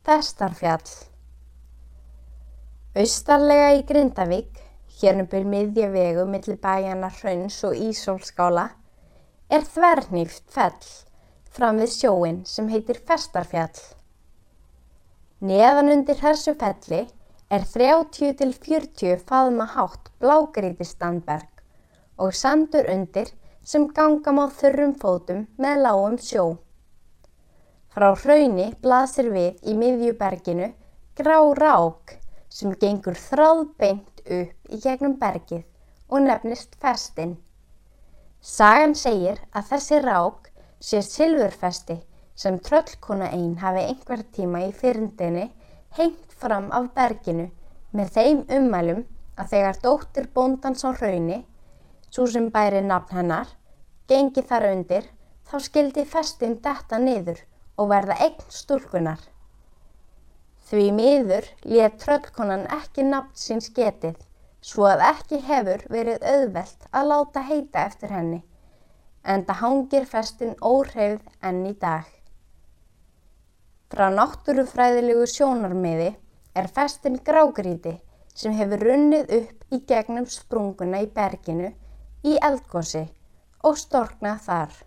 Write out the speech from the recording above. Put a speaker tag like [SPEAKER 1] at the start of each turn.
[SPEAKER 1] Festarfjall Austarlega í Grindavík, hérna byrj miðja vegu millir bæjana Hrauns og Ísólskála, er þvernýft fell fram við sjóin sem heitir Festarfjall. Neðan undir þessu felli er 30 til 40 faðma hátt blágríti standberg og sandur undir sem ganga má þurrum fótum með lágum sjó. Frá hrauni blasir við í miðjuberginu grá rák sem gengur þráðbeint upp í gegnum bergið og nefnist festin. Sagan segir að þessi rák sé silfurfesti sem tröllkona einn hafi einhver tíma í fyrndinni hengt fram af berginu með þeim ummælum að þegar dóttir bóndans á hrauni, svo sem bæri nafn hennar, gengi þar undir, þá skildi festin detta niður og verða eign stúlkunar. Því miður létt tröllkonan ekki nafn síns getið, svo að ekki hefur verið auðvelt að láta heita eftir henni, en það hangir festin óhreyfð enn í dag. Frá náttúrufræðilegu sjónarmiði er festin grágríti sem hefur runnið upp í gegnum sprunguna í berginu í eldgósi og storknað þar.